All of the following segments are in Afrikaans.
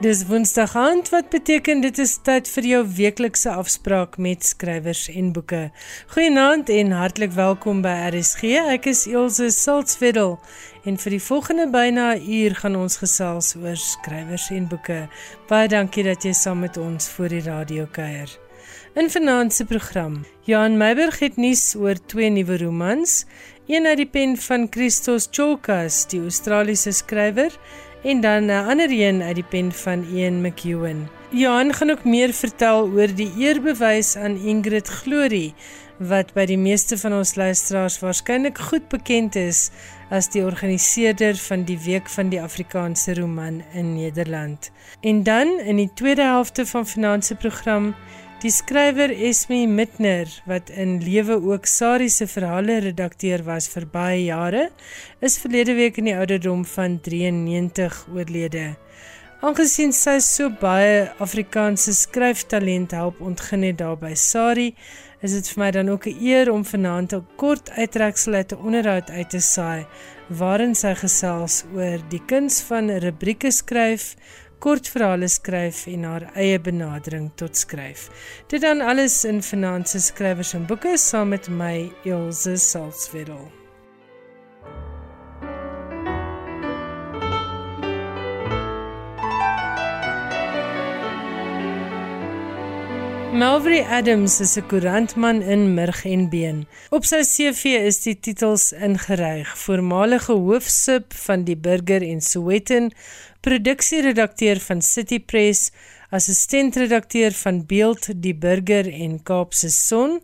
Dis Woensdag aand wat beteken dit is tyd vir jou weeklikse afspraak met skrywers en boeke. Goeienaand en hartlik welkom by RSG. Ek is Elsje Salzwetel en vir die volgende byna uur gaan ons gesels oor skrywers en boeke. Baie dankie dat jy saam met ons voor die radio kuier. In vanaand se program, Johan Meiberg het nuus oor twee nuwe romans, een uit die pen van Christos Cholkas, die Australiese skrywer en dan 'n ander een uit die pen van Ian McEwen. Johan gaan ook meer vertel oor die eerbewys aan Ingrid Glory wat by die meeste van ons luisteraars waarskynlik goed bekend is as die organiseerder van die Week van die Afrikaanse Roman in Nederland. En dan in die tweede helfte van finansie program Die skrywer Esme Mitner wat in lewe ook Sari se verhale redakteur was vir baie jare, is verlede week in die ouderdom van 93 oorlede. Aangesien sy so baie Afrikaanse skryftalent help ontgin het daar by Sari, is dit vir my dan ook 'n eer om vanaand 'n kort uittreksel uit 'n onderhoud uit te saai waarin sy gesels oor die kuns van rubrieke skryf kortverhale skryf en haar eie benadering tot skryf. Dit dan alles in Finanse Skrywers en Boeke saam met my Elsje Salzwetel. Melvry Adams is 'n koerantman in Murg en Been. Op sy CV is die titels ingeryg: voormalige hoofsub van die Burger en Sowetan, produksieredakteur van City Press, assistentredakteur van Beeld, die Burger en Kaapse Son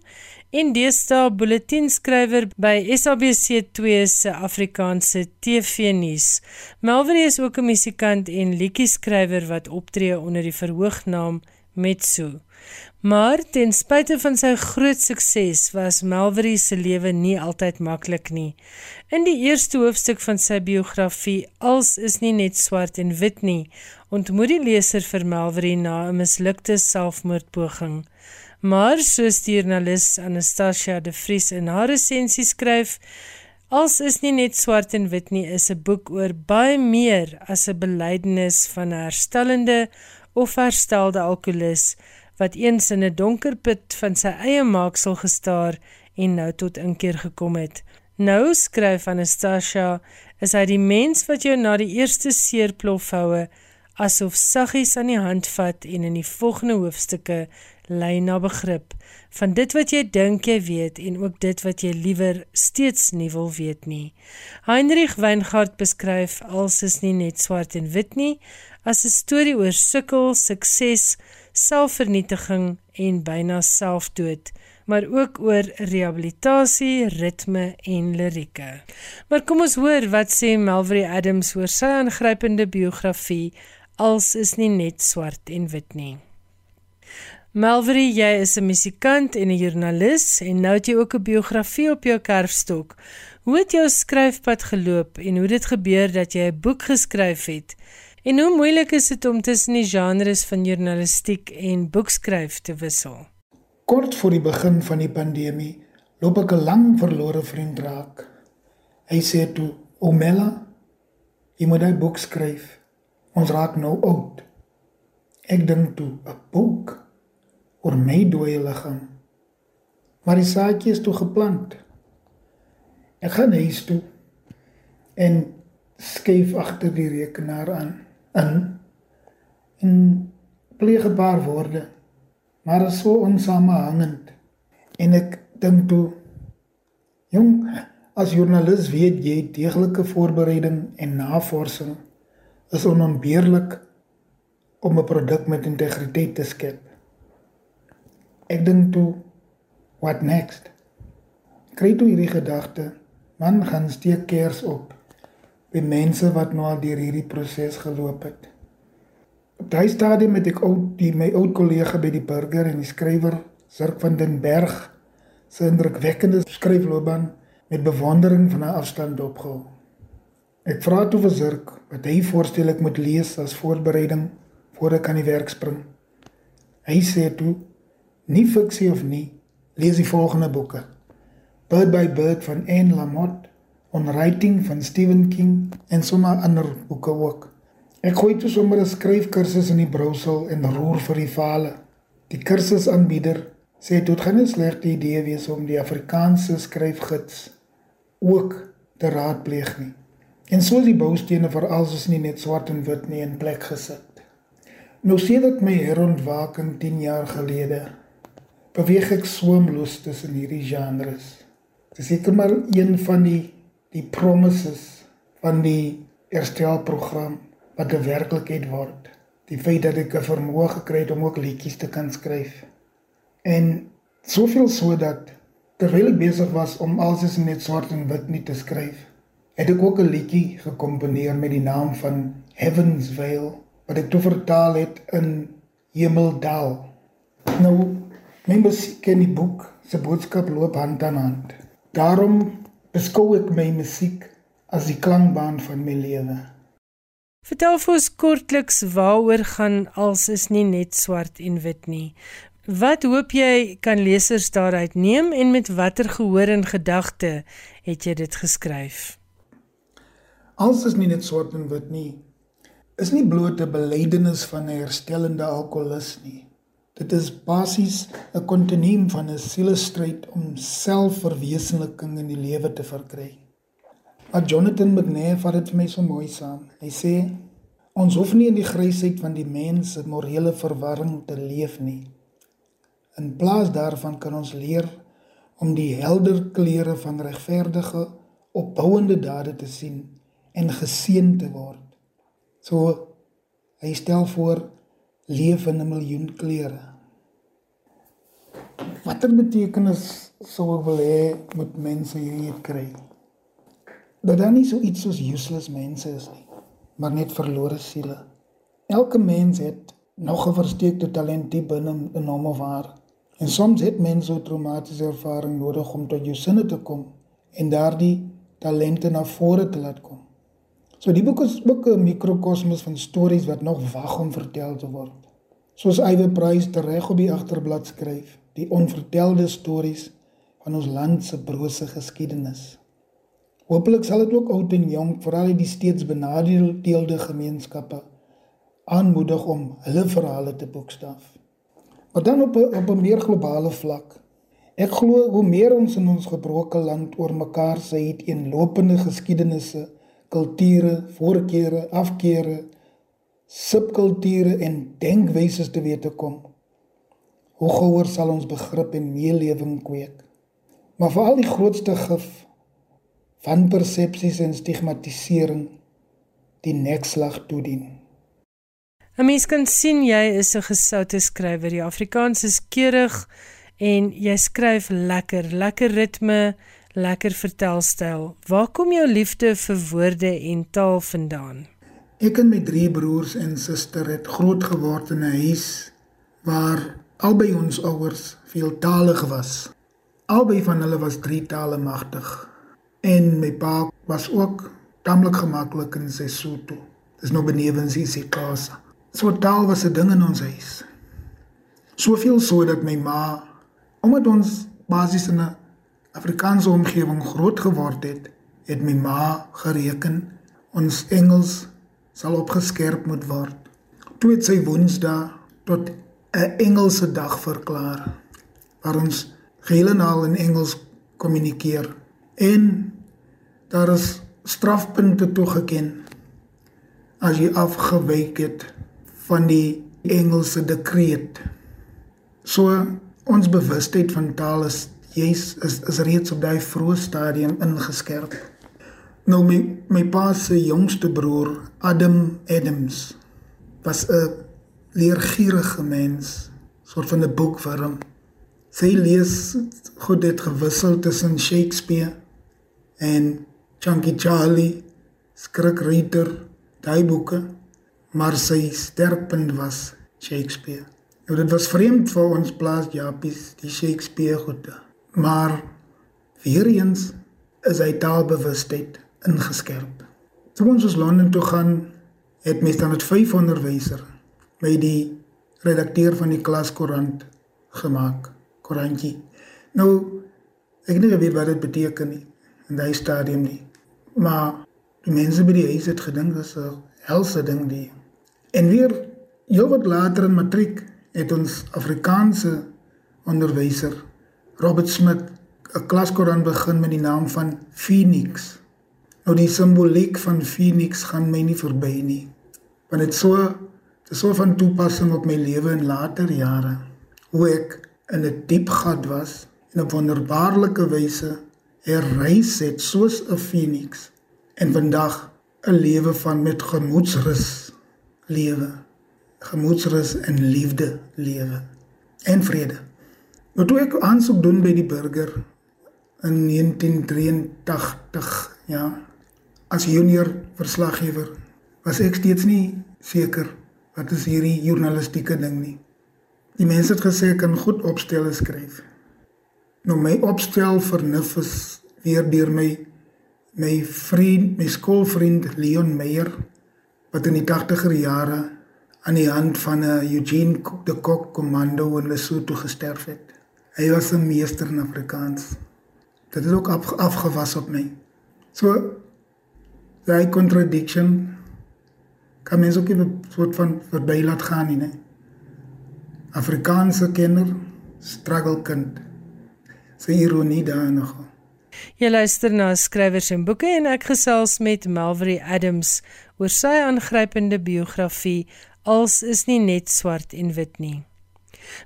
en deesdae bulletinskrywer by SABC2 se Afrikaanse TV-nuus. Melvry is ook 'n musikant en liedjie-skrywer wat optree onder die verhoognaam Metsu. Maar ten spyte van sy groot sukses was Melvry se lewe nie altyd maklik nie. In die eerste hoofstuk van sy biografie Als is nie net swart en wit nie, ontmoet die leser vir Melvry na 'n mislukte selfmoordpoging. Maar soos die joernalis Anastasia de Vries in haar resensie skryf, Als is nie net swart en wit nie, is 'n boek oor baie meer as 'n belydenis van 'n herstellende of herstelde alkolikus wat eens in 'n donker put van sy eie maaksel gestaar en nou tot inkeer gekom het. Nou skryf Anastasia, is hy die mens wat jou na die eerste seerplofhoue asof saggies aan die hand vat en in die volgende hoofstukke lei na begrip van dit wat jy dink jy weet en ook dit wat jy liewer steeds nie wil weet nie. Heinrich Weingart beskryf als is nie net swart en wit nie, as 'n storie oor sukkel, sukses, selfvernietiging en byna selfdood, maar ook oor rehabilitasie, ritme en lirieke. Maar kom ons hoor wat sê Melvry Adams oor sy aangrypende biografie als is nie net swart en wit nie. Melvry, jy is 'n musikant en 'n joernalis en nou het jy ook 'n biografie op jou kerfstok. Hoe het jou skryfpad geloop en hoe dit gebeur dat jy 'n boek geskryf het? En hoe moeilik is dit om tussen die genres van journalistiek en boekskryf te wissel? Kort voor die begin van die pandemie loop ek 'n lang verlore vriend raak. Hy sê toe: "Omela, jy moet 'n boek skryf. Ons raak nou oud." Ek dink toe: "’n Boek oor my dooie liggaam." Maar die saadjie is toe geplant. Ek gaan huis toe en skuif agter die rekenaar aan in en pleeg 'n paar woorde maar is so onsamehangend. En ek dink toe jong as joernalis weet jy deeglike voorbereiding en navorsing is onontbeerlik om 'n produk met integriteit te skep. Ek dink toe what next? Kry toe hierdie gedagte man gaan steek kers op by mense wat nou al deur hierdie proses geloop het. Op daai stadium het ek ou die my ou kollega by die burger en die skrywer Zirk van den Berg se indrukwekkende skryfloopbaan met bewondering van 'n afstand opgehou. Ek vra toe vir Zirk wat hy voorstel ek moet lees as voorbereiding voor ek aan die werk spring. Hy sê toe: "Nie fiksie of nie, lees die volgende boeke: Bird by Bird van Anne Lamott, On Writing van Stephen King en sommer ander boeke ook. Ek gooi toe sommer 'n skryfkursus in die brousel en roer vir die fale. Die kursusaanbieder sê dit gaan 'n slegte idee wees om die Afrikaanse skryfgids ook te raadpleeg nie. En so die boustene vir alsoos nie net swart en wit nie in plek gesit. Nou sien dit my herontwaking 10 jaar gelede. Beweeg ek swemloos tussen hierdie genres. Dit is seker maar een van die die promises van die herstelprogram wat 'n werklikheid word. Die feit dat ek 'n vermoë gekry het om ook liedjies te kan skryf. En soveel so dat terwyl ek besig was om alsis net swart en wit nie te skryf, het ek ook 'n liedjie gekomponeer met die naam van Heaven's Veil wat ek toe vertaal het in Hemeldal. Nou, my musiek en die boek se boodskap loop hand aan hand. Daarom beskou ek my musiek as die klankbaan van my lewe. Vertel vir ons kortliks waaroor gaan als is nie net swart en wit nie. Wat hoop jy kan lesers daaruit neem en met watter gehoor en gedagte het jy dit geskryf? Als is nie net swart en wit nie. Is nie bloot 'n belydenis van 'n herstellende alkoholist nie. Dit is basies 'n kontinuum van 'n sielestryd om selfverwesenliking in die lewe te verkry. Maar Jonathan McNair vat dit vir my so mooi saam. Hy sê ons hoef nie in die grysheid van die mens se morele verwarring te leef nie. In plaas daarvan kan ons leer om die helder kleure van regverdige opbouende dade te sien en geseën te word. So hy stel voor leef in 'n miljoen kleure. Watter betekenis sou ek wil hê moet mense hier kry? Dat daar nie so iets soos useless mense is nie, maar net verlore siele. Elke mens het nog 'n versteekte talent diep binne in hom of haar. En soms het mense so traumatiese ervaring nodig om tot jou sinne te kom en daardie talente na vore te laat kom. So die boek is ook 'n mikrokosmos van stories wat nog wag om vertel te word. Soos Iwer Price reg op die agterblad skryf, die onvertelde stories van ons land se brose geskiedenis. Hoopelik sal dit ook oud en jong, veral die steeds benadeelde gemeenskappe aanmoedig om hulle verhale te boekstaaf. Maar dan op 'n op 'n meer globale vlak. Ek glo hoe meer ons in ons gebroke land oor mekaar se het een lopende geskiedenisse, kulture, voorkeure, afkeere, subkulture en denkwyse te weet te kom. Hoe gouer sal ons begrip en meelewing kweek. Maar vir al die grootste gif van persepsies en stigmatisering die nekslag toedien. 'n Mens kan sien jy is 'n gesoute skrywer. Die Afrikaans is keurig en jy skryf lekker, lekker ritme, lekker vertelstyl. Waar kom jou liefde vir woorde en taal vandaan? Ek en my drie broers en suster het groot geword in 'n huis waar albei ons ouers veeltaalig was. Albei van hulle was drie tale magtig. En my pa was ook tamelik gemaklik in sy Sotho. Dis nou benewens sy Xhosa. So taal was 'n ding in ons huis. Soveel so dat my ma, omdat ons basies in 'n Afrikaanse omgewing groot geword het, het my ma gereken ons Engels sal opgeskerp moet word. Toe het sy Woensdae tot 'n Engelse dag verklaar waar ons geheel en al in Engels kommunikeer en daar is strafpunte toegeken as jy afgewyk het van die Engelse dekreet. So ons bewustheid van taal is jy's is, is reeds op daai vroeë stadium ingeskerp. Nou my my pa se jongste broer, Adam Adams, was 'n leergierige mens, soort van 'n boekwurm. Sy lees goed dit gewissel tussen Shakespeare en Chunky Charlie, skrikryter, daai boeke maar sy sterkpunt was Shakespeare. Nou dit was vreemd vir ons plaas Japies die Shakespeare goede. Maar weer eens is hy taalbewustheid ingeskerp. Toe ons ons Londen toe gaan, het mes dan met 5 onderwyser by die redakteur van die klaskoerant gemaak, koerantjie. Nou ek weet nie wat dit beteken nie in daai stadium nie. Maar die mense by die huis het gedink dis 'n helse ding die. En weer heel wat later in matriek het ons Afrikaanse onderwyser Robert Smith 'n klaskoran begin met die naam van Phoenix. Nou die simboliek van Phoenix gaan my nie verby nie. Want dit so dit so van toepassing op my lewe in later jare hoe ek in 'n diep gat was en op wonderbaarlike wyse herrys het soos 'n Phoenix en vandag 'n lewe van met gemoedsrus lewe gemoedsrus en liefde lewe en vrede. Wat toe ek aansoek doen by die burger in 1983, ja, as junior verslaggewer, was ek steeds nie seker wat is hierdie journalistieke ding nie. Die mense het gesê ek kan goed opstelle skryf. Nou my opstel vernuf is weer deur my my vriend, my skoolvriend Leon Meyer wat in die 80er jare aan die hand van 'n Eugene de Kock komando in Lesotho gesterf het. Hy was 'n meester in Afrikaans. Dit het ook af, afgewas op my. So daai contradiction kan mens ook 'n soort van verby laat gaan nie. Afrikaanse kenner, struggle kind. Sy ironie daar nog. Jy luister na skrywers en boeke en ek gesels met Malvery Adams oor sy aangrypende biografie Als is nie net swart en wit nie.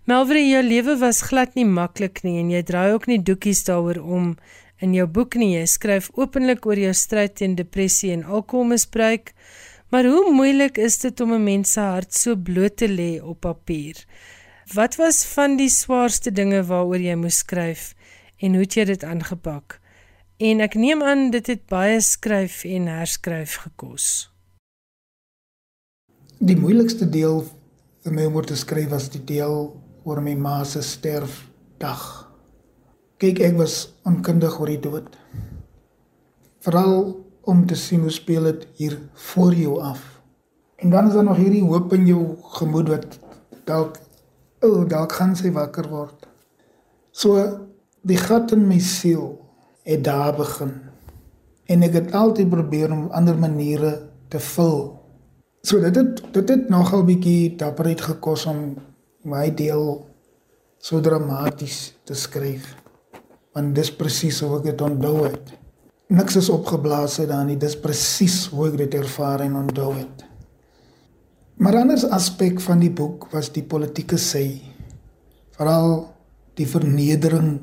Melvry, jou lewe was glad nie maklik nie en jy draai ook nie doekies daaroor om in jou boek nie. Jy skryf openlik oor jou stryd teen depressie en alkoholmisbruik. Maar hoe moeilik is dit om 'n mens se hart so bloot te lê op papier? Wat was van die swaarste dinge waaroor jy moes skryf en hoe het jy dit aangepak? En ek neem aan dit het baie skryf en herskryf gekos. Die moeilikste deel vir my om te skryf was die deel oor my ma se sterfdag. Kyk, ek was onkundig oor die dood. Veral om te sien hoe speel dit hier voor jou af. En dan is daar nog hierdie hoop in jou gemoed wat dalk oh, dalk gaan sy wakker word. So die gat in my siel het daar begin. En ek het altyd probeer om ander maniere te vul. So dit het dit het nogal bietjie dapperheid gekos om my deel so dramaties te skryf. Want dis presies hoe ek dit onthou het. Niks is opgeblaas uit daar nie, dis presies hoe ek dit ervaar en onthou het. Maar 'n ander aspek van die boek was die politieke sy. Veral die vernedering.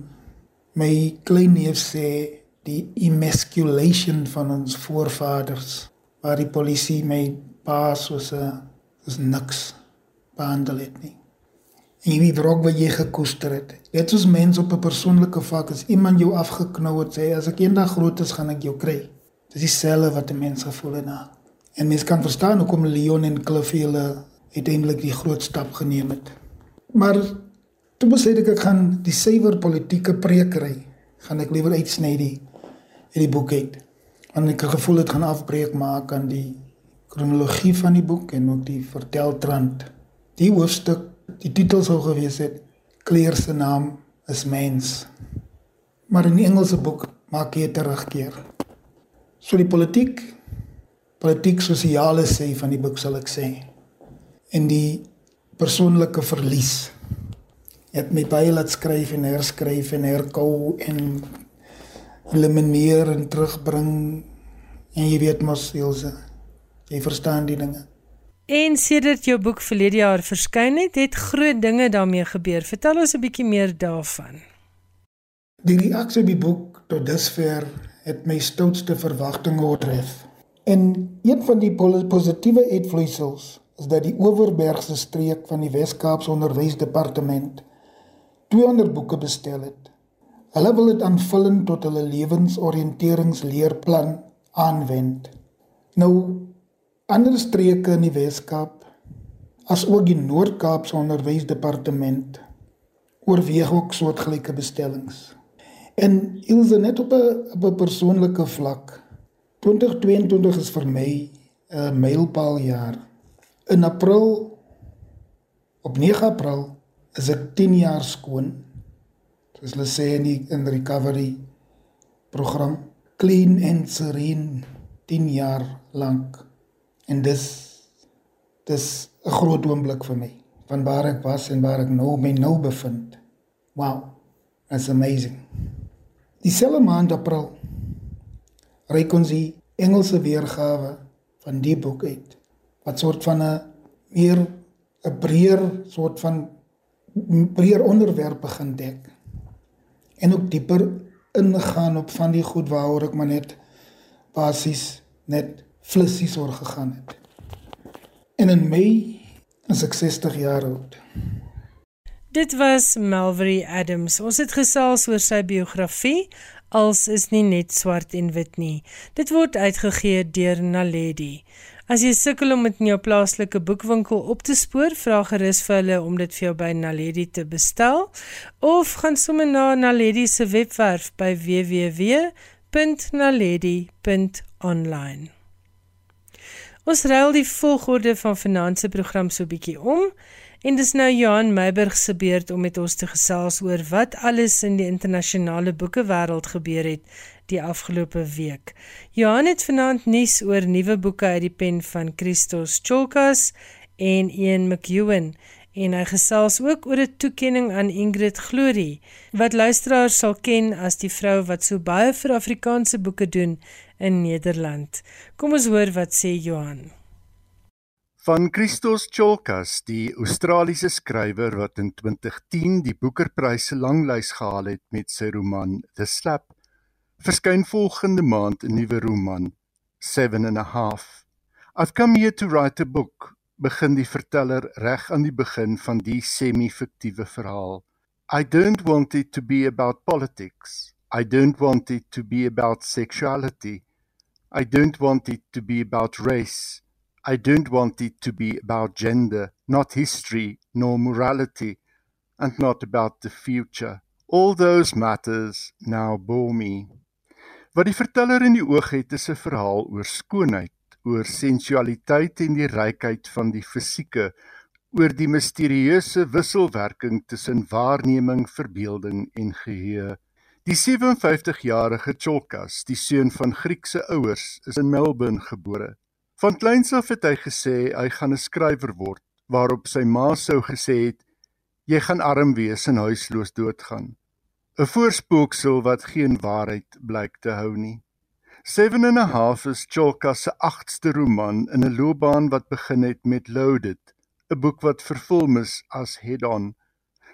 My klein neef sê die emasculation van ons voorvaders, waar die polisie my pa soos 'n is niks behandel het nie en jy weet rok wat jy gekoester het. Dit is mens op 'n persoonlike vlak as iemand jou afgeknou het sê as ek eendag groot is gaan ek jou kry. Dis dieselfde wat 'n mens gevoel het na. En mens kan verstaan hoekom Leon en Cliffie uiteindelik die groot stap geneem het. Maar toe besluit ek ek gaan die suiwer politieke preekery gaan ek liewer uitsny die in die boek uit. Want ek het gevoel dit gaan afbreek maak aan die kronologie van die boek en ook die verteltrand. Die hoofstuk die titel sou gewees het Kleer se naam is mens. Maar in die Engelse boek maak hy 'n terugkeer. So die politiek politiek sosiale sê van die boek sal ek sê. En die persoonlike verlies. Het my baie laat skryf en herskryf en herkou en elimineer en terugbring en jy weet mos Elsje jy verstaan die dinge. En sedert jou boek verlede jaar verskyn het, het groot dinge daarmee gebeur. Vertel ons 'n bietjie meer daarvan. Die reaksie op die boek tot dusver het my stoutste verwagtinge oortref. En een van die positiewe uitvloeisels is dat die Oeverbergse streek van die Wes-Kaapse Onderwysdepartement 200 boeke bestel het. Hulle wil dit aanvullend tot hulle lewensoriënteringsleerplan aanwend. Nou ander streke in die Weskaap as ook die Noord-Kaapse Onderwysdepartement oorweeg ook soortgelyke bestellings. En Ilse net op 'n op 'n persoonlike vlak. 2022 is vir my 'n mylpaaljaar. In April op 9 April is ek 10 jaar skoon. Soos hulle sê in die in recovery program clean and serene 10 jaar lank. En dis dis 'n groot oomblik vir my van waar ek was en waar ek nou my nou bevind. Wow. That's amazing. Dieselfde maand April reik ons die Engelse weergawe van die boek uit wat soort van 'n meer 'n breër soort van breër onderwerp begin dek en ook dieper ingaan op van die goed waaroor ek maar net basies net flissies oor gegaan het. En in Mei is ek 60 jaar oud. Dit was Melvery Adams. Ons het gesels oor sy biografie als is nie net swart en wit nie. Dit word uitgegee deur Naledi. As jy sukkel om dit in jou plaaslike boekwinkel op te spoor, vra gerus vir hulle om dit vir jou by Naledi te bestel of gaan sommer na Naledi se webwerf by www.naledi.online. Ons ruil die volgorde van finansiëre program so bietjie om. En dis nou Johan Meiburg se beurt om met ons te gesels oor wat alles in die internasionale boekewêreld gebeur het die afgelope week. Johan het vanaand nuus oor nuwe boeke uit die pen van Christos Cholkas en Ian McEwen en hy gesels ook oor 'n toekenning aan Ingrid Glory wat luisteraars sal ken as die vrou wat so baie vir Afrikaanse boeke doen in Nederland. Kom ons hoor wat sê Johan van Christos Cholkas, die Australiese skrywer wat in 2010 die Boekerprys se langlys gehaal het met sy roman The Slap, verskyn volgende maand 'n nuwe roman, Seven and a Half. I've come here to write a book, begin die verteller reg aan die begin van die semi-fiktiewe verhaal. I don't want it to be about politics. I don't want it to be about sexuality. I don't want it to be about race. I don't want it to be about gender, not history nor morality, and not about the future. All those matters now bore me. Wat die verteller in die oog het is 'n verhaal oor skoonheid, oor sensualiteit en die rykheid van die fisieke, oor die misterieuse wisselwerking tussen waarneming, verbeelding en geheue. Die 57-jarige Cholkas, die seun van Griekse ouers, is in Melbourne gebore. Van kleins af het hy gesê hy gaan 'n skrywer word, waarop sy ma sou gesê het: "Jy gaan arm wees en huisloos doodgaan." 'n Voorspooksel wat geen waarheid blyk te hou nie. Seven and a Half is Cholka se agste roman in 'n loopbaan wat begin het met Loaded, 'n boek wat vervul is as Head On.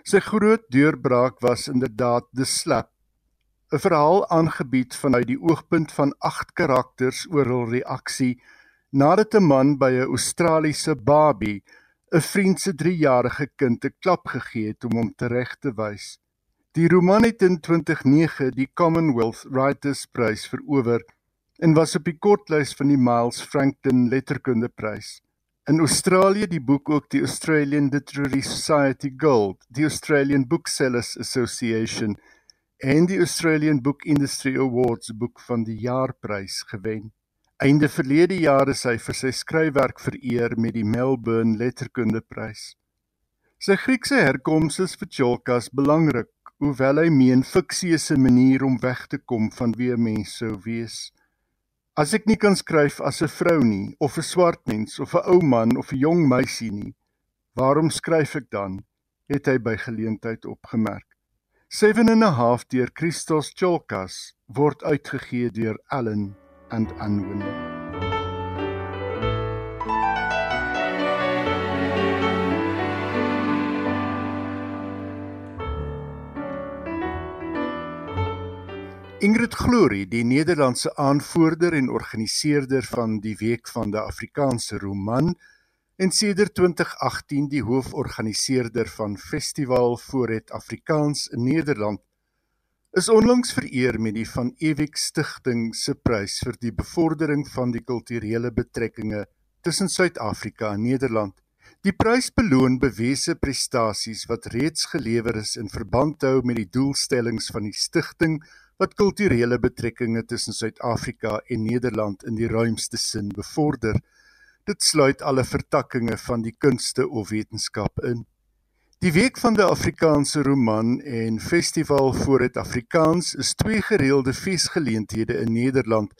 Sy groot deurbraak was inderdaad The Slap, 'n verhaal aangebied vanuit die oogpunt van agt karakters oor hul reaksie nadat 'n man by 'n Australiese babie 'n vriend se 3-jarige kind 'n klap gegee het om hom tereg te wys. Die roman het in 2009 die Commonwealth Writers Prys verower en was op die kortlys van die Miles Franklin Letterkundeprys. In Australië die boek ook die Australian Literary Society Gold, die Australian Booksellers Association en die Australian Book Industry Awards boek van die jaarprys gewen. Einde verlede jaar is hy vir sy skryfwerk vereer met die Melbourne Letterkundeprys. Sy Griekse herkoms is vir Cholkas belangrik, hoewel hy meen fiksie is 'n manier om weg te kom van wie 'n mens sou wees. As ek nie kan skryf as 'n vrou nie, of 'n swart mens of 'n ou man of 'n jong meisie nie, waarom skryf ek dan? het hy by geleentheid opgemerk. Seven and a half deur Christos Cholkas word uitgegee deur Allen and Unwin. Ingrid Glory, die Nederlandse aanvoerder en organiseerder van die Week van die Afrikaanse Roman en sedert 2018 die hooforganiseerder van Festival Vooret Afrikaans in Nederland, is onlangs vereer met die Van Ewek Stichting se prys vir die bevordering van die kulturele betrekkinge tussen Suid-Afrika en Nederland. Die prys beloon bewese prestasies wat reeds gelewer is in verband hou met die doelstellings van die stigting wat kulturele betrekkinge tussen Suid-Afrika en Nederland in die ruimste sin bevorder. Dit sluit alle vertakkings van die kunste of wetenskap in. Die week van die Afrikaanse roman en festival voor dit Afrikaans is twee gereelde feesgeleenthede in Nederland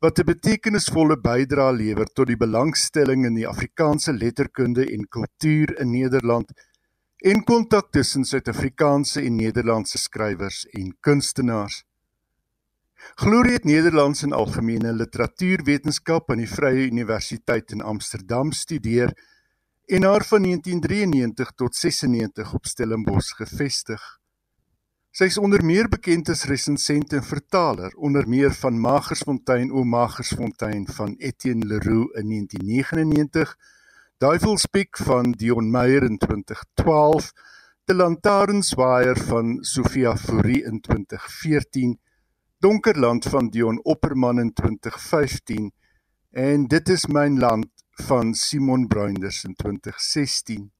wat 'n betekenisvolle bydrae lewer tot die belangstelling in die Afrikaanse letterkunde en kultuur in Nederland en kontak tussen Suid-Afrikaanse en Nederlandse skrywers en kunstenaars. Glorie het Nederlands en algemene literatuurwetenskap aan die Vrye Universiteit in Amsterdam studeer en haar van 1993 tot 96 op Stellenbosch gevestig. Sy is onder meer bekend as resensent en vertaler, onder meer van Magersfontein o Magersfontein van Etienne Leroux in 1999, Duivelspiek van Dion Meyer in 2012, De Lantarenswaaier van Sofia Fourie in 2014, Donkerland van Dion Opperman in 2015 en Dit is myn land van Simon Bruinders in 2016.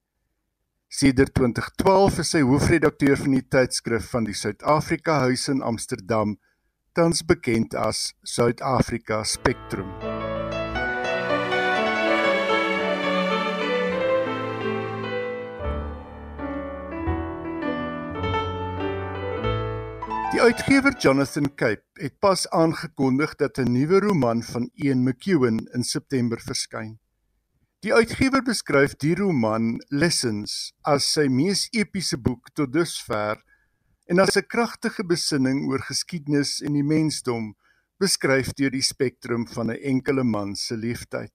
Sedert 2012 is sy hoofredakteur van die tydskrif van die Suid-Afrika Huis in Amsterdam, tans bekend as Suid-Afrika Spectrum. Die uitgewer Jonathan Cape het pas aangekondig dat 'n nuwe roman van Ian McEwan in September verskyn. Die uitgewer beskryf die roman Lessons as sy mees epiese boek tot dusver en as 'n kragtige besinning oor geskiedenis en die mensdom beskryf deur die spektrum van 'n enkele man se leeftyd.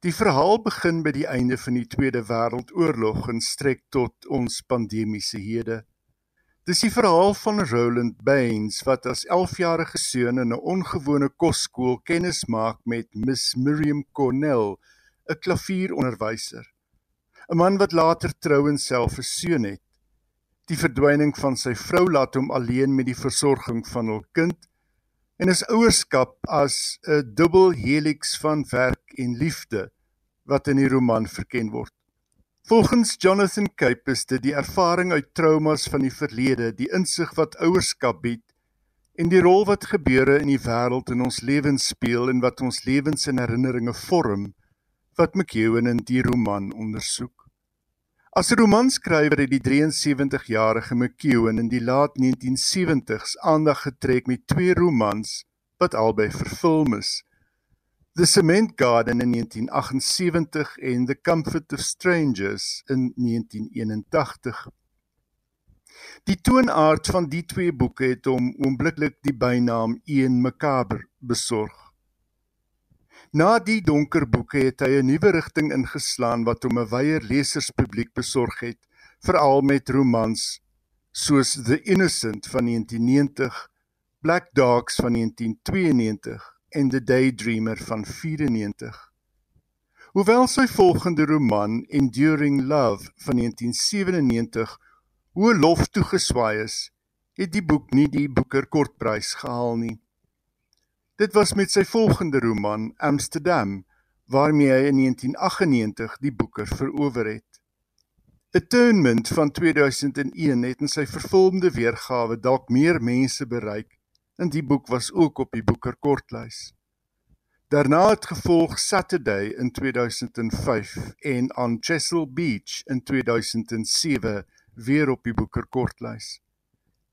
Die verhaal begin by die einde van die Tweede Wêreldoorlog en strek tot ons pandemiese hede. Dis die verhaal van Roland Baines wat as 11-jarige seun in 'n ongewone kosskool kennis maak met Miss Miriam Cornell 'n klavieronderwyser. 'n Man wat later trou en self 'n seun het. Die verdwyning van sy vrou laat hom alleen met die versorging van hul kind en is ouerskap as 'n dubbel helix van werk en liefde wat in die roman verken word. Volgens Jonathan Cape is dit die ervaring uit traumas van die verlede, die insig wat ouerskap bied en die rol wat gebeure in die wêreld in ons lewens speel en wat ons lewens en herinneringe vorm wat McEwen in die roman ondersoek. As romanskrywer het die 73-jarige McEwen in die laat 1970s aandag getrek met twee romans wat albei verfilm is. The Cement Garden in 1978 en The Comfort of Strangers in 1981. Die toonaard van die twee boeke het hom oombliklik die bynaam Ian Macabre besorg. Na die donker boeke het hy 'n nuwe rigting ingeslaan wat hom 'n wyeer leserspubliek besorg het, veral met romans soos The Innocent van 1990, Black Dogs van 1992 en The Daydreamer van 94. Hoewel sy volgende roman Enduring Love van 1997 hoë lof toegeswaai is, het die boek nie die Booker Kortprys gehaal nie. Dit was met sy volgende roman Amsterdam waarmee hy in 1998 die Boeker verower het. Atonement van 2001 het in sy vervolgde weergawe dalk meer mense bereik en die boek was ook op die Boeker kortlys. Daarna het gevolg Saturday in 2005 en On Chesil Beach in 2007 weer op die Boeker kortlys.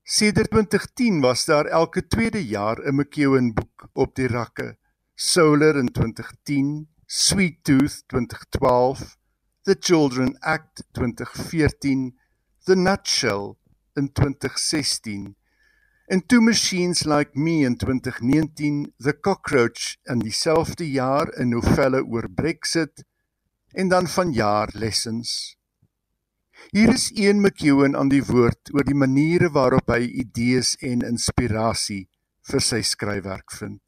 Sedert 2010 was daar elke tweede jaar 'n McEwen boek op die rakke. Solar in 2010, Sweet Tooth 2012, The Children Act 2014, The Nutshell in 2016. En Two Machines Like Me in 2019, The Cockroach in dieselfde jaar 'n novelle oor Brexit en dan vanjaar Lessons. Hier is een McEwen aan die woord oor die maniere waarop hy idees en inspirasie vir sy skryfwerk vind.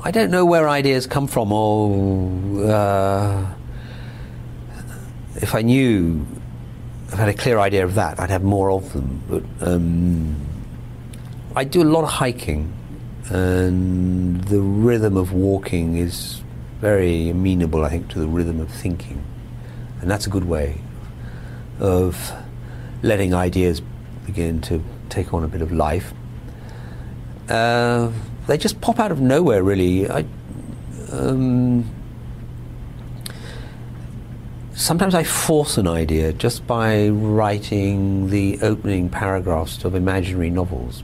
I don't know where ideas come from or uh, if I knew if I had a clear idea of that, I'd have more of them. But um, I do a lot of hiking, and the rhythm of walking is very amenable, I think, to the rhythm of thinking, and that's a good way of letting ideas begin to take on a bit of life. Uh, they just pop out of nowhere, really. I, um, sometimes I force an idea just by writing the opening paragraphs of imaginary novels.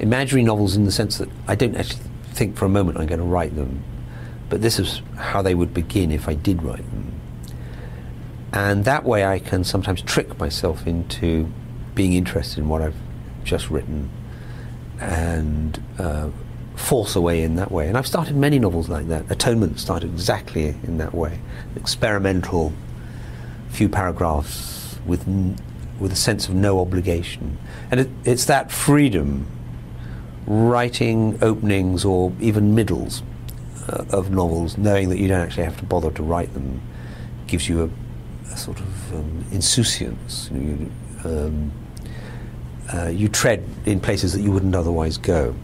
Imaginary novels, in the sense that I don't actually think for a moment I'm going to write them, but this is how they would begin if I did write them. And that way I can sometimes trick myself into being interested in what I've just written and uh, force away in that way. And I've started many novels like that. Atonement started exactly in that way. Experimental, few paragraphs with, with a sense of no obligation. And it, it's that freedom, writing openings or even middles uh, of novels, knowing that you don't actually have to bother to write them, gives you a, a sort of um, insouciance. You, um, uh, you tread in places that you wouldn't otherwise go.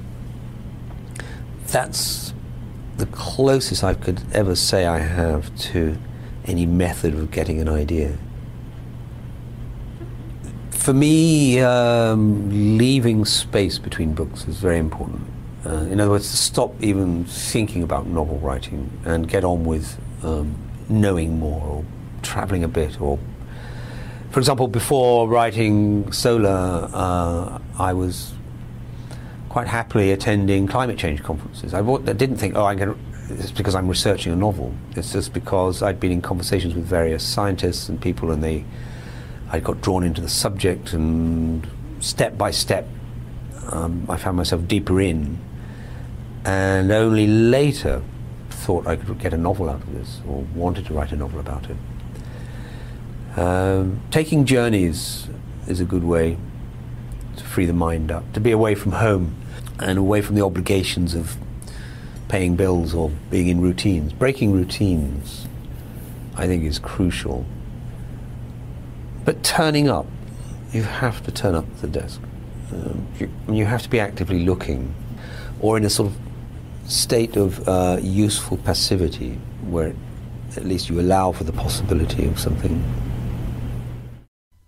That's the closest I could ever say I have to any method of getting an idea. For me, um, leaving space between books is very important. Uh, in other words, to stop even thinking about novel writing and get on with um, knowing more or traveling a bit or for example, before writing Solar, uh, I was quite happily attending climate change conferences. I, I didn't think, oh, I'm going it's because I'm researching a novel. It's just because I'd been in conversations with various scientists and people, and they, I got drawn into the subject, and step by step, um, I found myself deeper in, and only later thought I could get a novel out of this, or wanted to write a novel about it. Um, taking journeys is a good way to free the mind up, to be away from home and away from the obligations of paying bills or being in routines. Breaking routines, I think, is crucial. But turning up, you have to turn up at the desk. Um, you, you, have to be actively looking, or in a sort of state of uh, useful passivity, where at least you allow for the possibility of something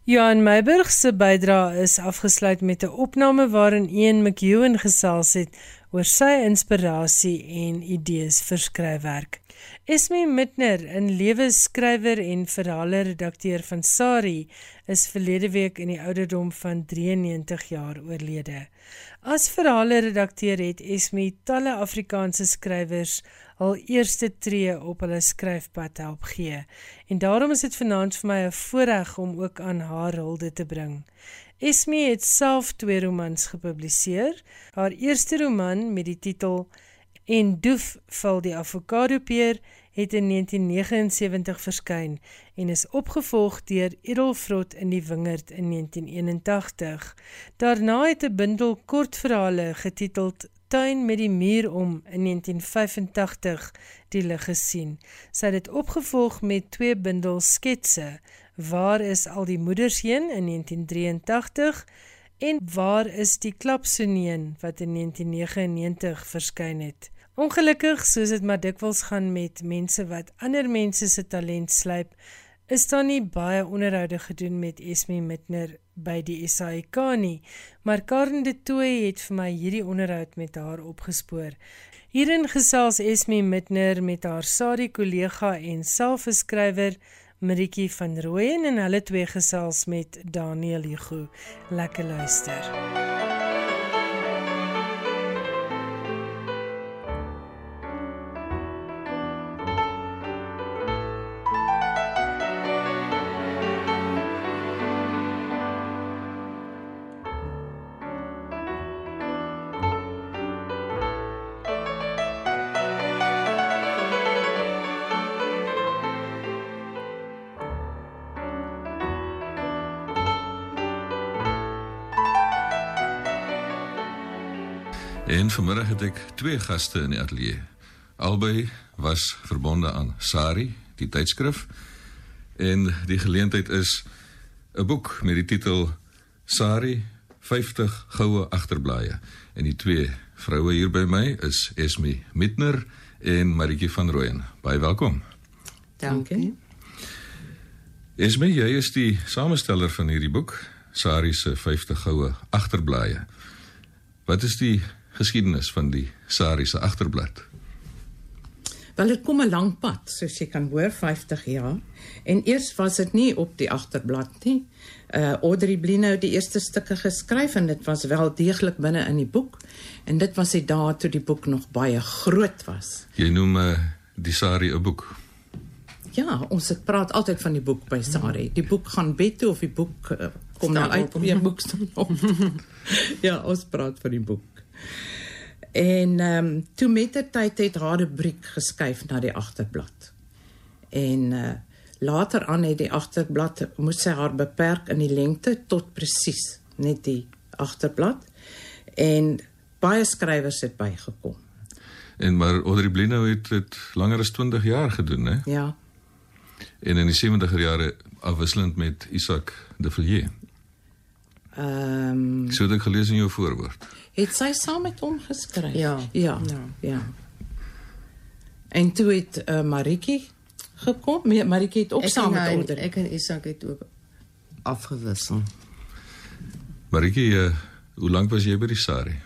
Johan Meiburg se bydrae is afgesluit met 'n opname waarin Ian McEwen gesels het oor sy inspirasie en idees vir skryfwerk. Esme Mitner, 'n lewensskrywer en verhale redakteur van Sari, is verlede week in die ouderdom van 93 jaar oorlede. As verhale redakteur het Esme talle Afrikaanse skrywers hul eerste tree op hulle skryfpad help gee. En daarom is dit vanaand vir my 'n voorreg om ook aan haar hulde te bring. Esme het self twee romans gepubliseer. Haar eerste roman met die titel En doef val die avokado peer het in 1979 verskyn en is opgevolg deur Edelvrot in die wingerd in 1981. Daarna het 'n bundel kortverhale getiteld tuin met die muur om in 1985 die lig gesien. Sy het dit opgevolg met twee bundels sketse. Waar is al die moeders heen in 1983 en waar is die klapsoneen wat in 1999 verskyn het. Ongelukkig, soos dit maar dikwels gaan met mense wat ander mense se talent slyp, is daar nie baie onderhoude gedoen met Esme Mitner by die SAIK nie, maar Karen de Tooy het vir my hierdie onderhoud met haar opgespoor. Hierin gesels Esme Mitner met haar SADI kollega en selfskrywer Maritjie van Rooyen en hulle twee gesels met Daniel Hugo. Lekker luister. MUZIEK vanmiddag het ek twee gaste in die ateljee. Albei was verbonde aan Sari, die tydskrif. En die geleentheid is 'n boek met die titel Sari 50 goue agterblaaie. En die twee vroue hier by my is Esme Mitner en Maritjie van Rooyen. Baie welkom. Dankie. Esme, jy is die samesteller van hierdie boek, Sari se 50 goue agterblaaie. Wat is die geskiedenis van die Sari se agterblad. Wel dit kom 'n lang pad, soos jy kan hoor, 50 jaar. En eers was dit nie op die agterblad nie. Uh Audrey Blinou die eerste stukke geskryf en dit was wel deeglik binne in die boek. En dit was die dae toe die boek nog baie groot was. Jy noem uh, die Sari 'n boek. Ja, ons het praat altyd van die boek by Sari. Die boek gaan bed toe of die boek uh, kom nou uit op die boek staan op. ja, ons praat van die boek. En ehm um, toe met die tyd het haar rubriek geskuif na die agterblad. En uh later aan het die agterblad moes sy haar beperk in die lengte tot presies net die agterblad. En baie skrywers het bygekom. En maar Audrey Blinou het dit langer as 20 jaar gedoen, hè? Ja. En in die 70er jare afwisselend met Isak de Villiers. Ehm um, So ek gelees in jou voorwoord. het sy saam met hom geskryf. Ja. Ja. Ja. ja. En toe het uh, Maritjie gekom. Nee, Maritjie het ook Ek saam met Audrey. Ek en Isak het ook afgewissel. Maritjie, uh, hoe lank was jy by die Sari?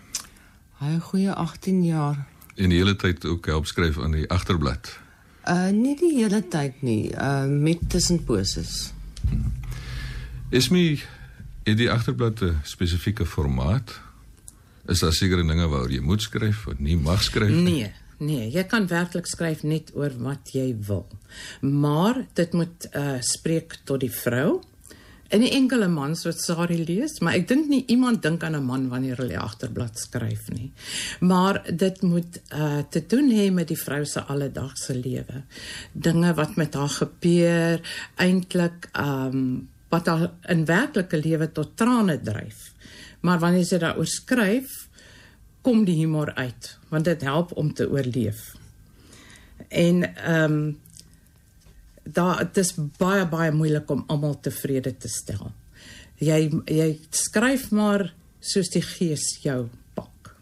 Hy 'n goeie 18 jaar. En die hele tyd ook help skryf aan die agterblad. Uh nie die hele tyd nie, uh met tussenposes. Esme, het die agterblad 'n spesifieke formaat? Is daar sekere dinge waaroor jy moet skryf of nie mag skryf nie? Nee, nee, jy kan werklik skryf net oor wat jy wil. Maar dit moet uh spreek tot die vrou. En nie enkele mans wat Sari lees, maar ek dink nie iemand dink aan 'n man wanneer hulle agterblad skryf nie. Maar dit moet uh te doen hê met die vrou se alledaagse lewe. Dinge wat met haar gebeur, eintlik um wat haar in werklike lewe tot trane dryf. Maar wanneer sy daaroor skryf, kom die humor uit want dit help om te oorleef. En ehm um, daar dit is baie baie moeilik om almal tevrede te stel. Jy jy skryf maar soos die gees jou pak.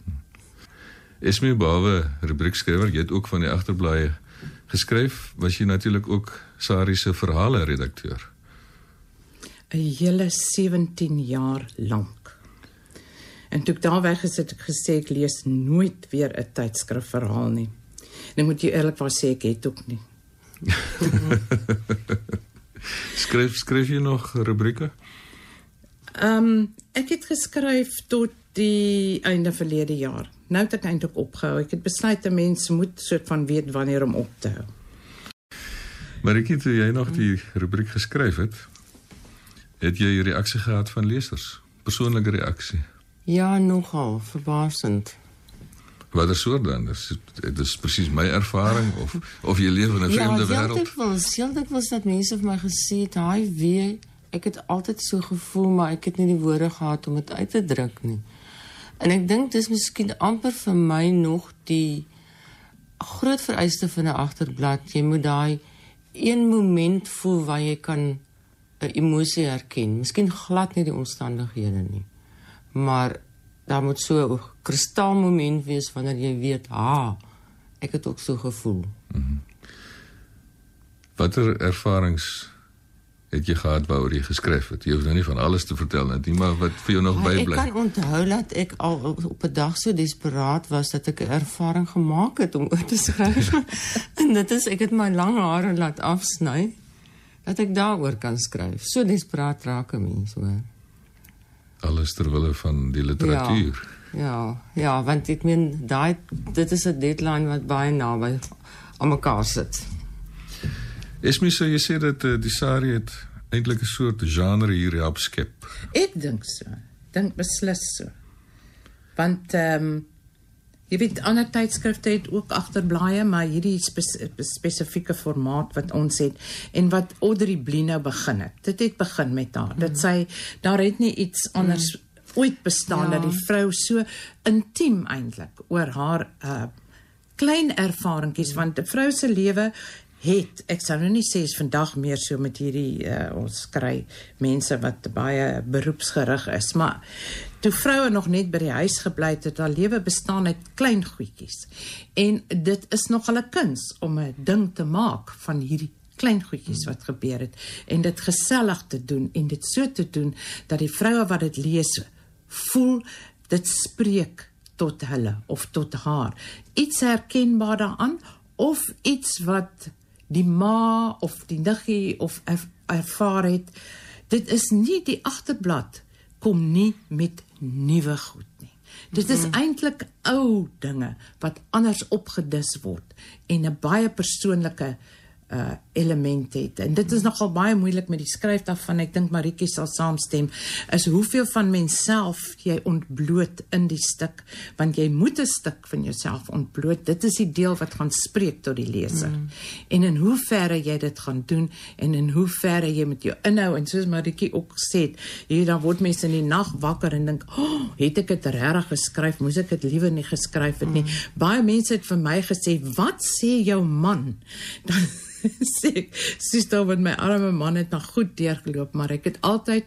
Esme behalwe rubriekskrywer, jy het ook van die agterblaaie geskryf, was jy natuurlik ook Sari se verhale redakteur. 'n hele 17 jaar lank. En toe ek daar weg is, het ek gesê ek lees nooit weer 'n tydskrifverhaal nie. En ek moet jy eerlikwaar sê ek het ook nie. Skryf skryf jy nog rubrieke? Ehm um, ek het geskryf tot die einde verlede jaar. Nou het ek eintlik opgehou. Ek het besluit 'n mens moet soort van weet wanneer om op te hou. Maar ek het jy nog die rubriek geskryf het, het jy reaksie gehad van lesers? Persoonlike reaksie. Ja, nogal verbasend. Watter soort dan? Dis dit is presies my ervaring of of jy leef in 'n vreemde ja, wêreld? Ja, was, heeltyd was dat mense vir my gesê het, "Haai, wie ek het altyd so gevoel, maar ek het nie die woorde gehad om dit uit te druk nie." En ek dink dis miskien amper vir my nog die groot vereiste van 'n agterblad. Jy moet daai een moment voel waar jy kan 'n emosie herken. Miskien glad nie die omstandighede nie. Maar daar moet so 'n kristalmoment wees wanneer jy weet, "Ha, ek het ook so gevoel." Watter ervarings het jy gehad waaroor jy geskryf het? Jy hoef nou nie van alles te vertel nie, maar wat vir jou nog Maar ek bybly. kan onthou dat ek al op- op 'n dag so desperaat was dat ek 'n ervaring gemaak het om oor te skryf. en dit is ek het my lang hare laat afsny dat ek daaroor kan skryf. So desperaat raak 'n mens hoor. Alles ter wille van die literatuur. Ja, ja, want ek meen daai dit is 'n deadline wat baie naby aan mekaar sit. Esme sou jy sê dat uh, die Sari het eintlik 'n soort genre hier help skep. Ek dink so. Dink beslis so. Want ehm um, jy weet ander tydskrifte het ook agterblaaie, maar hierdie spes spesifieke formaat wat ons het en wat Audrey Blino begin het. Dit het begin met haar. Dit sê daar het nie iets anders ooit bestaan Ja. dat die vrou so intiem eintlik oor haar uh klein ervaringkies want 'n vrou se lewe het ek sou nou nie sê is vandag meer so met hierdie uh, ons kry mense wat baie beroepsgerig is maar toe vroue nog net by die huis gebly het het haar lewe bestaan uit klein goedjies en dit is nog 'n kuns om 'n ding te maak van hierdie klein goedjies wat gebeur het en dit gesellig te doen en dit so te doen dat die vroue wat dit lees voel dit spreek tot hulle of tot haar iets herkenbaar daaraan of iets wat die ma of die niggie of er, ervaar het. Dit is nie die agterblad kom nie met nuwe goed nie. Dit is eintlik ou dinge wat anders opgedis word en 'n baie persoonlike uh element het. En dit is nogal baie moeilik met die skryf daarvan. Ek dink Maritjie sal saamstem is hoeveel van menself jy ontbloot in die stuk want jy moet 'n stuk van jouself ontbloot. Dit is die deel wat gaan spreek tot die leser. Mm. En in hoe verre jy dit gaan doen en in hoe verre jy met jou inhou en soos Maritjie ook gesê het, hier dan word mense in die nag wakker en dink, "O, oh, het ek dit regtig geskryf? Moes ek dit liewer nie geskryf het nie." Mm. Baie mense het vir my gesê, "Wat sê jou man?" Dan sê daar met my arme man het nog goed deurgeloop, maar ek het altyd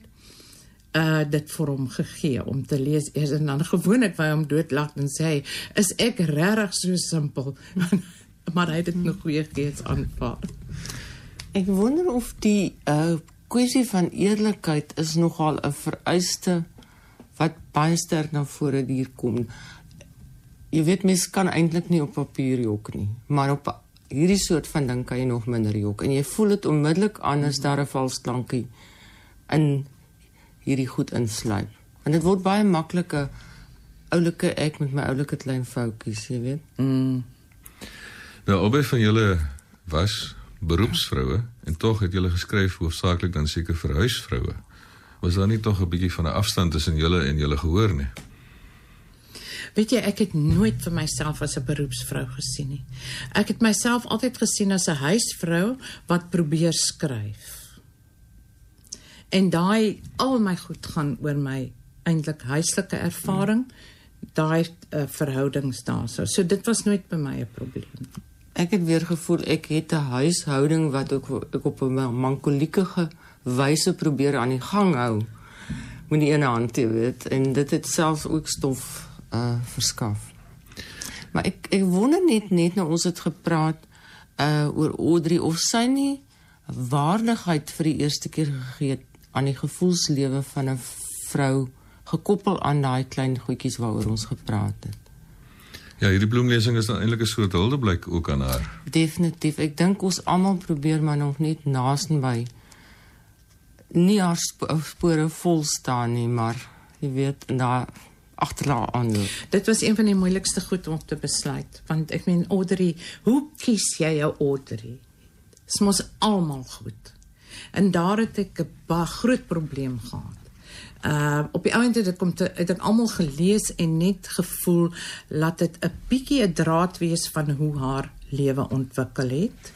uh dit vir hom gegee om te lees eers en dan gewoonlik by hom doodlag en sê is ek regtig so simpel maar hy het dit nog goeie gees aanvaar Ek wonder of die uh kwessie van eerlikheid is nogal 'n vereiste wat baie sterk na vore hier kom. Jy weet mens kan eintlik nie op papier jok nie, maar op hierdie soort van ding kan jy nog minder jok en jy voel dit onmiddellik aan as daar 'n valsklankie in hierdie goed insluip. En dit word baie maklike oulike ek met my oulike klein foutjies, jy weet. mm. Nou albei van julle was beroepsvroue en tog het julle geskryf hoofsaaklik dan seker vir huisvroue. Was daar nie tog 'n bietjie van 'n afstand tussen julle en julle gehoor nie? Weet jy, ek het nooit vir myself as 'n beroepsvrou gesien nie. Ek het myself altyd gesien as 'n huisvrou wat probeer skryf. En daai al my goed gaan oor my eintlik huislike ervaring, daai uh, verhoudings daarso. So dit was nooit by my 'n probleem. Ek het weer gevoel ek het 'n huishouding wat ook ek op 'n mankolieke wyse probeer aan die gang hou. Met die ene hand, jy weet, en dit het selfs ook stof uh verskaf. Maar ek ek wonder net net nou ons het gepraat uh oor Audrey of sy nie waardigheid vir die eerste keer gegee het aan die gevoelslewe van 'n vrou gekoppel aan daai klein goedjies waaroor ons gepraat het. Ja, hierdie bloemlesing is eintlik 'n soort huldeblyk ook aan haar. Definitief. Ek dink ons almal probeer maar nog net naastenby nie haar sp spore vol staan nie, maar jy weet, en daar agterlaat aanloop. Dit was een van die moeilikste goed om te besluit, want ek meen Audrey, hoe kies jy jou Audrey? Dit mos almal goed. En daar het ek 'n baie groot probleem gehad. Uh op die ouend het ek kom te het ek almal gelees en net gevoel laat dit 'n bietjie 'n draad wees van hoe haar lewe ontwikkel het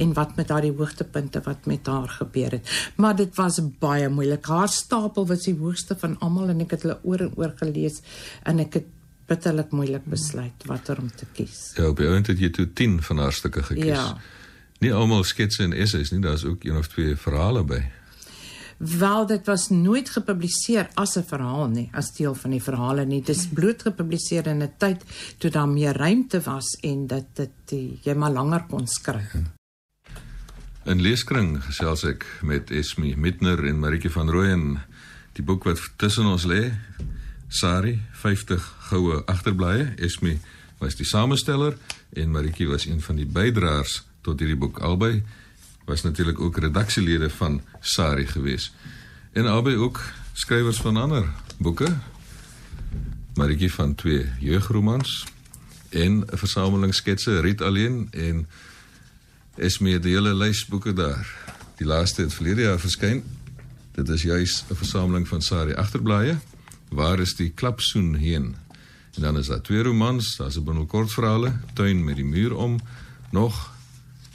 en wat met daardie hoogtepunte wat met haar gebeur het. Maar dit was baie moeilik. Haar stapel was die hoogste van almal en ek het hulle oor en oor gelees en ek het bitterlik moeilik besluit watter om te kies. Ja, op die ouend het jy toe 10 van haar stukke gekies. Ja. Nie almal sketse en essays nie, daar's ook een of twee verhale by. Wel dit was nooit gepubliseer as 'n verhaal nie, as deel van die verhale nie. Dit is bloot gepubliseer in 'n tyd toe daar meer ruimte was en dat dit jy maar langer kon skryf. In leeskring gesels ek met Esme Mitner en Maritje van Rooyen. Die boek wat tussen ons lê, Sari 50 goue agterblaaie. Esme was die samesteller en Maritje was een van die bydraers tot hierdie boek. Albei was natuurlik ook redaksielede van Sari gewees. En albei ook skrywers van ander boeke. Maritje van twee jeugromans en 'n versameling sketse Riet alleen en is meer die hele lys boeke daar. Die laaste het verlede jaar verskyn. Dit is juis 'n versameling van Sari agterblaaie. Waar is die klapsoen heen? En dan is daar twee romans, daar's 'n bundel kortverhale, Tuin met die muur om, nog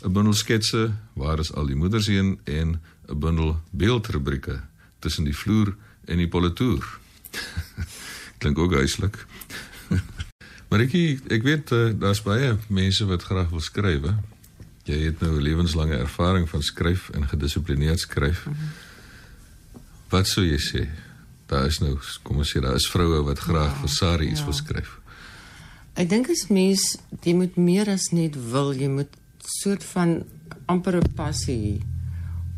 'n bundel sketse, Waar is al die moeders heen en 'n bundel beeldrubrieke tussen die vloer en die politoer. Klink ook huislik. maar ek ek weet uh, daar's baie mense wat graag wil skryf, hè. Jy het nou 'n lewenslange ervaring van skryf en gedissiplineerd skryf. Mm -hmm. Wat sou jy sê? Daar is nou, kom ons sê, daar is vroue wat graag ja, vir Sari iets ja. wil skryf. Ek dink as mens jy moet meer as net wil, jy moet soort van amper 'n passie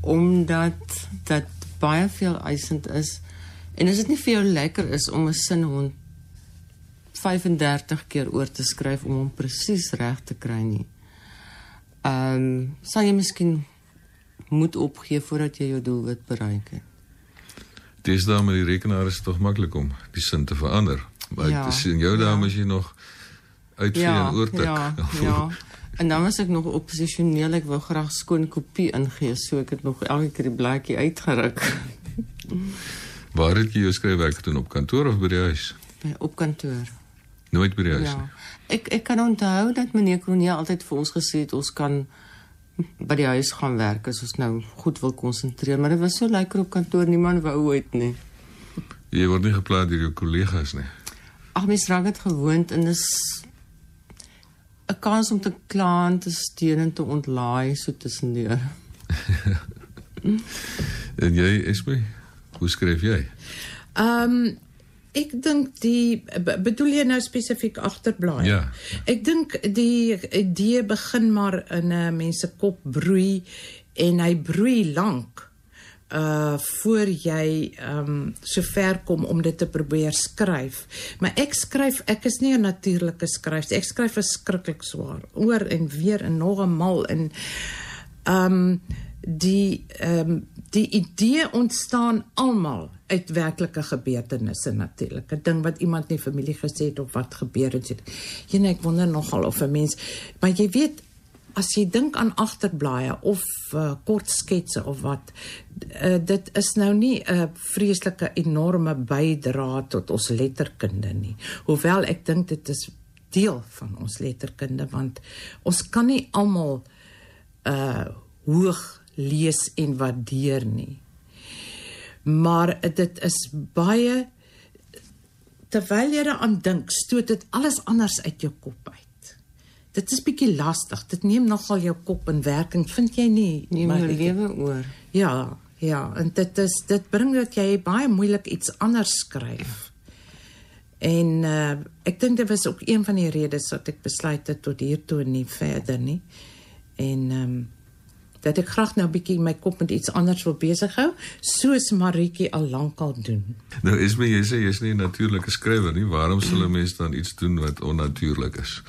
omdat dit baie veel eisend is. En as dit nie vir jou lekker is om 'n sin hond 35 keer oor te skryf om hom presies reg te kry nie ehm um, sal jy miskien moet opgee voordat jy jou doelwit bereik het. Dis dan met die rekenaar is tog maklik om die sin te verander. Maar Ja, ja, dis in jou ja. dae as jy nog uitvee en oortik. Ja, ja. En dan was ek nog oppositioneel, ek wou graag skoon kopie ingee, so ek het nog elke keer die blaadjie uitgeruk Waar het jy jou skryfwerk gedoen op kantoor of by die huis? by op kantoor. Nooit by die huis Ja. nie. Ek ek kan onthou dat meneer Kronie altyd vir ons gesê het ons kan by die huis gaan werk as ons nou goed wil konsentreer, maar dit was so lekker op kantoor, niemand wou ooit nie. Jy word nie geplaas deur jou kollegas nie. Ag mens raak dit gewoond en dis 'n kans om te kla en te steun en te ontlaai so tussendeur. En jy, Esme, hoe skryf jy? Ehm um, ek dink die be- bedoel jy nou spesifiek agterblaai? Ja. Ek dink die idee begin maar in 'n mens se kop broei en hy broei lank uh voor jy ehm um, so ver kom om dit te probeer skryf. Maar ek skryf, ek is nie 'n natuurlike skrywer. Ek skryf verskriklik swaar oor en weer en nog 'n mal en ehm um, die ehm um, die idee ontstaan almal uit werklike gebeurtenisse natuurlik. 'n Ding wat iemand in die familie gesê het of wat gebeur het. Jy net ek wonder nogal of 'n mens maar jy weet as jy dink aan agterblaaie of uh, kort sketse of wat uh, dit is nou nie 'n vreeslike enorme bydra tot ons letterkunde nie. Hoewel ek dink dit is deel van ons letterkunde want ons kan nie almal uh hoog lees en waardeer nie. Maar dit is baie terwyl jy daaraan dink, stoot dit alles anders uit jou kop uit. Dit is bietjie lastig. Dit neem nogal jou kop in werking, vind jy nie? Neem jou lewe oor. Ja, ja, en dit is dit bring dat jy baie moeilik iets anders skryf. En uh ek dink dit was ook een van die redes dat ek besluit het tot hier toe en nie verder nie. En ehm um, dat ek graag nou 'n bietjie my kop met iets anders wil besig hou, soos Maritjie al lankal doen. Nou Esme, jy sê jy's nie 'n natuurlike skrywer nie. Waarom sal 'n mens dan iets doen wat onnatuurlik is?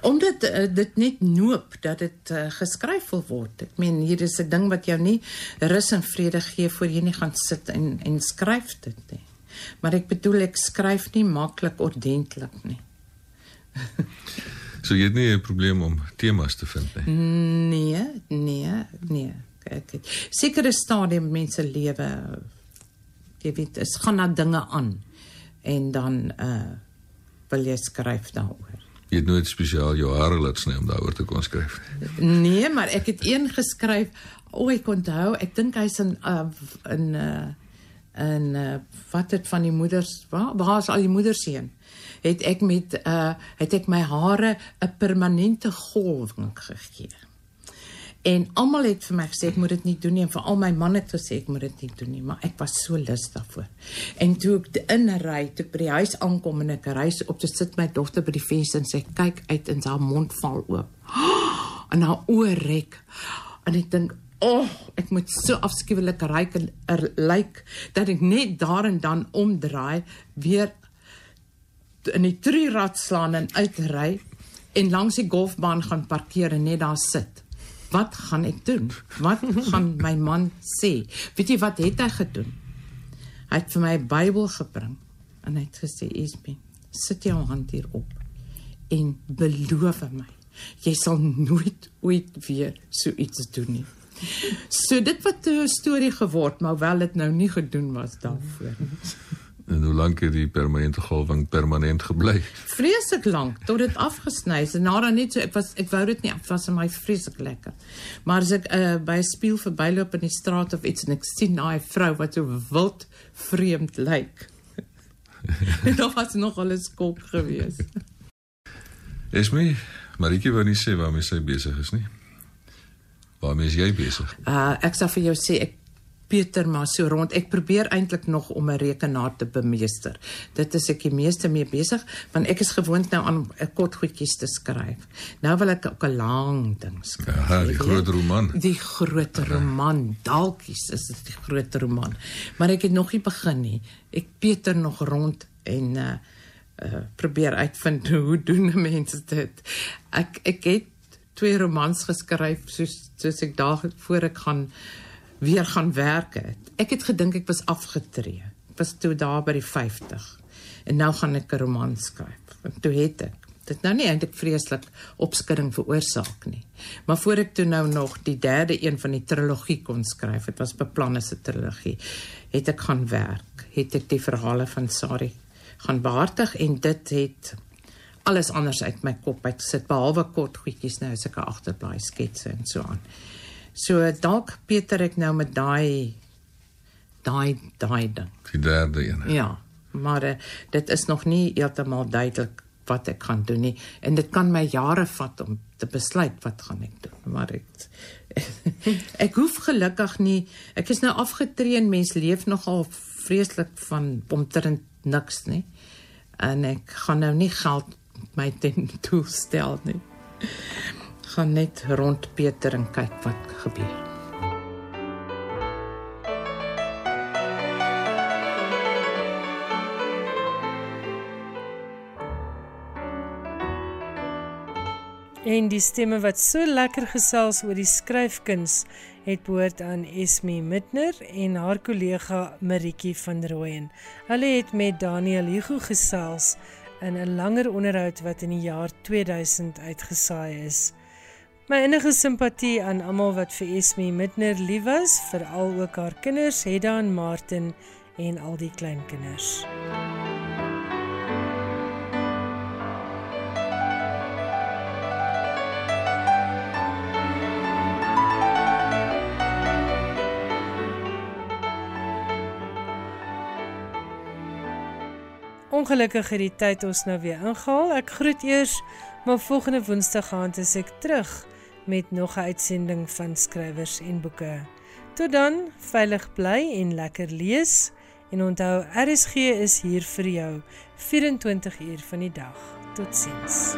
Omdat uh, dit net noop dat dit uh, geskryf wil word. Ek meen hier is 'n ding wat jou nie rus en vrede gee voor jy nie gaan sit en en skryf dit nie. Maar ek bedoel ek skryf nie maklik ordentlik nie. So jy het nie 'n probleem om temas te vind nie. Nee, nee, nee. Kyk, kyk. sekere stadium mense lewe jy weet, is gaan na dinge aan en dan uh wil jy skryf daaroor. Jy het nooit spesiaal jou hare laat sny om daaroor te kon skryf. nie. Nee, maar ek het een geskryf. O, ek onthou, ek dink hy's in uh, in uh in uh, wat het van die moeders, waar waar is al die moeders heen? Het ek met uh het ek my hare 'n permanente golwing gegee. En almal het vir my gesê ek moet dit nie doen nie en veral my man het gesê ek moet dit nie doen nie, maar ek was so lus daarvoor. En toe ek inry, toe ek by die huis aankom en ek ry op te sit my dogter by die venster en sy kyk uit en haar mond val oop. En haar oë rek. En ek dink, "O, oh, ek moet so afskuwelik ryk en er, lyk dat ek net daar en dan omdraai, weer in die trierad slaan en uitry en langs die golfbaan gaan parkeer en net daar sit. Wat gaan ek doen? Wat gaan my man sê? Weet jy wat het hy gedoen? Hy het vir my 'n Bybel gebring en hy het gesê, "Esme, sit jou hand hierop en beloof my, jy sal nooit ooit weer so iets doen nie." So dit wat 'n storie geword, maar wel dit nou nie gedoen was daarvoor. En hoe lank het die permanente golwing permanent gebly? vreeslik lank tot dit afgesny is en nader net so ek was ek wou dit nie af was vir my vreeslik lekker. Maar as ek uh, by 'n spieël verbyloop in die straat of iets en ek sien daai vrou wat so wild vreemd lyk. dan was nog alles skok geweest. Esme, Maritjie wou nie sê waarmee sy besig is nie. Waarmee is jy besig? Uh ek sal vir jou sê ek Peter maar so rond. Ek probeer eintlik nog om 'n rekenaar te bemeester. Dit is ek die meeste mee besig want ek is gewoond nou aan 'n kort goedjies te skryf. Nou wil ek ook 'n lang ding skryf. Aha, die groot roman. Die groot roman, dalkies is dit die groot roman. Maar ek het nog nie begin nie. Ek Peter nog rond en uh uh probeer uitvind hoe doen mense dit. Ek ek het twee romans geskryf soos soos ek daar voor ek gaan weer gaan werk het. Ek het gedink ek was afgetree. Ek was toe daar by die 50. En nou gaan ek 'n roman skryf. En toe het ek dit nou nie eintlik vreeslik opskudding veroorsaak nie. Maar voor ek toe nou nog die derde een van die trilogie kon skryf, dit was beplan as 'n trilogie, het ek gaan werk. Het ek die verhale van Sari gaan behartig en dit het alles anders uit my kop uit gesit behalwe kort goedjies nou as ek 'n agterblaai sketse en so aan. So dalk Pieter ek nou met daai daai daai ding. Die derde een. Ja, maar uh, dit is nog nie heeltemal duidelik wat ek gaan doen nie en dit kan my jare vat om te besluit wat gaan ek doen maar ek ek hoef gelukkig nie ek is nou afgetree en mens leef nogal vreeslik van omtrent niks nie en ek gaan nou nie geld my ten doel stel nie. Gaan net rond Peter en kyk wat gebeur. En die stemme wat so lekker gesels oor die skryfkuns het behoort aan Esme Mitner en haar kollega Maritjie van Rooyen. Hulle het met Daniel Hugo gesels in 'n langer onderhoud wat in die jaar 2000 uitgesaai is. My innige simpatie aan almal wat vir Esme Mitner lief was, veral ook haar kinders, Hedda en Martin en al die kleinkinders. Ongelukkig het die tyd ons nou weer ingehaal. Ek groet eers, maar volgende Woensdag gaan ek terug met nog 'n uitsending van skrywers en boeke. Tot dan, veilig bly en lekker lees en onthou RSG is hier vir jou 24 uur van die dag. Totsiens.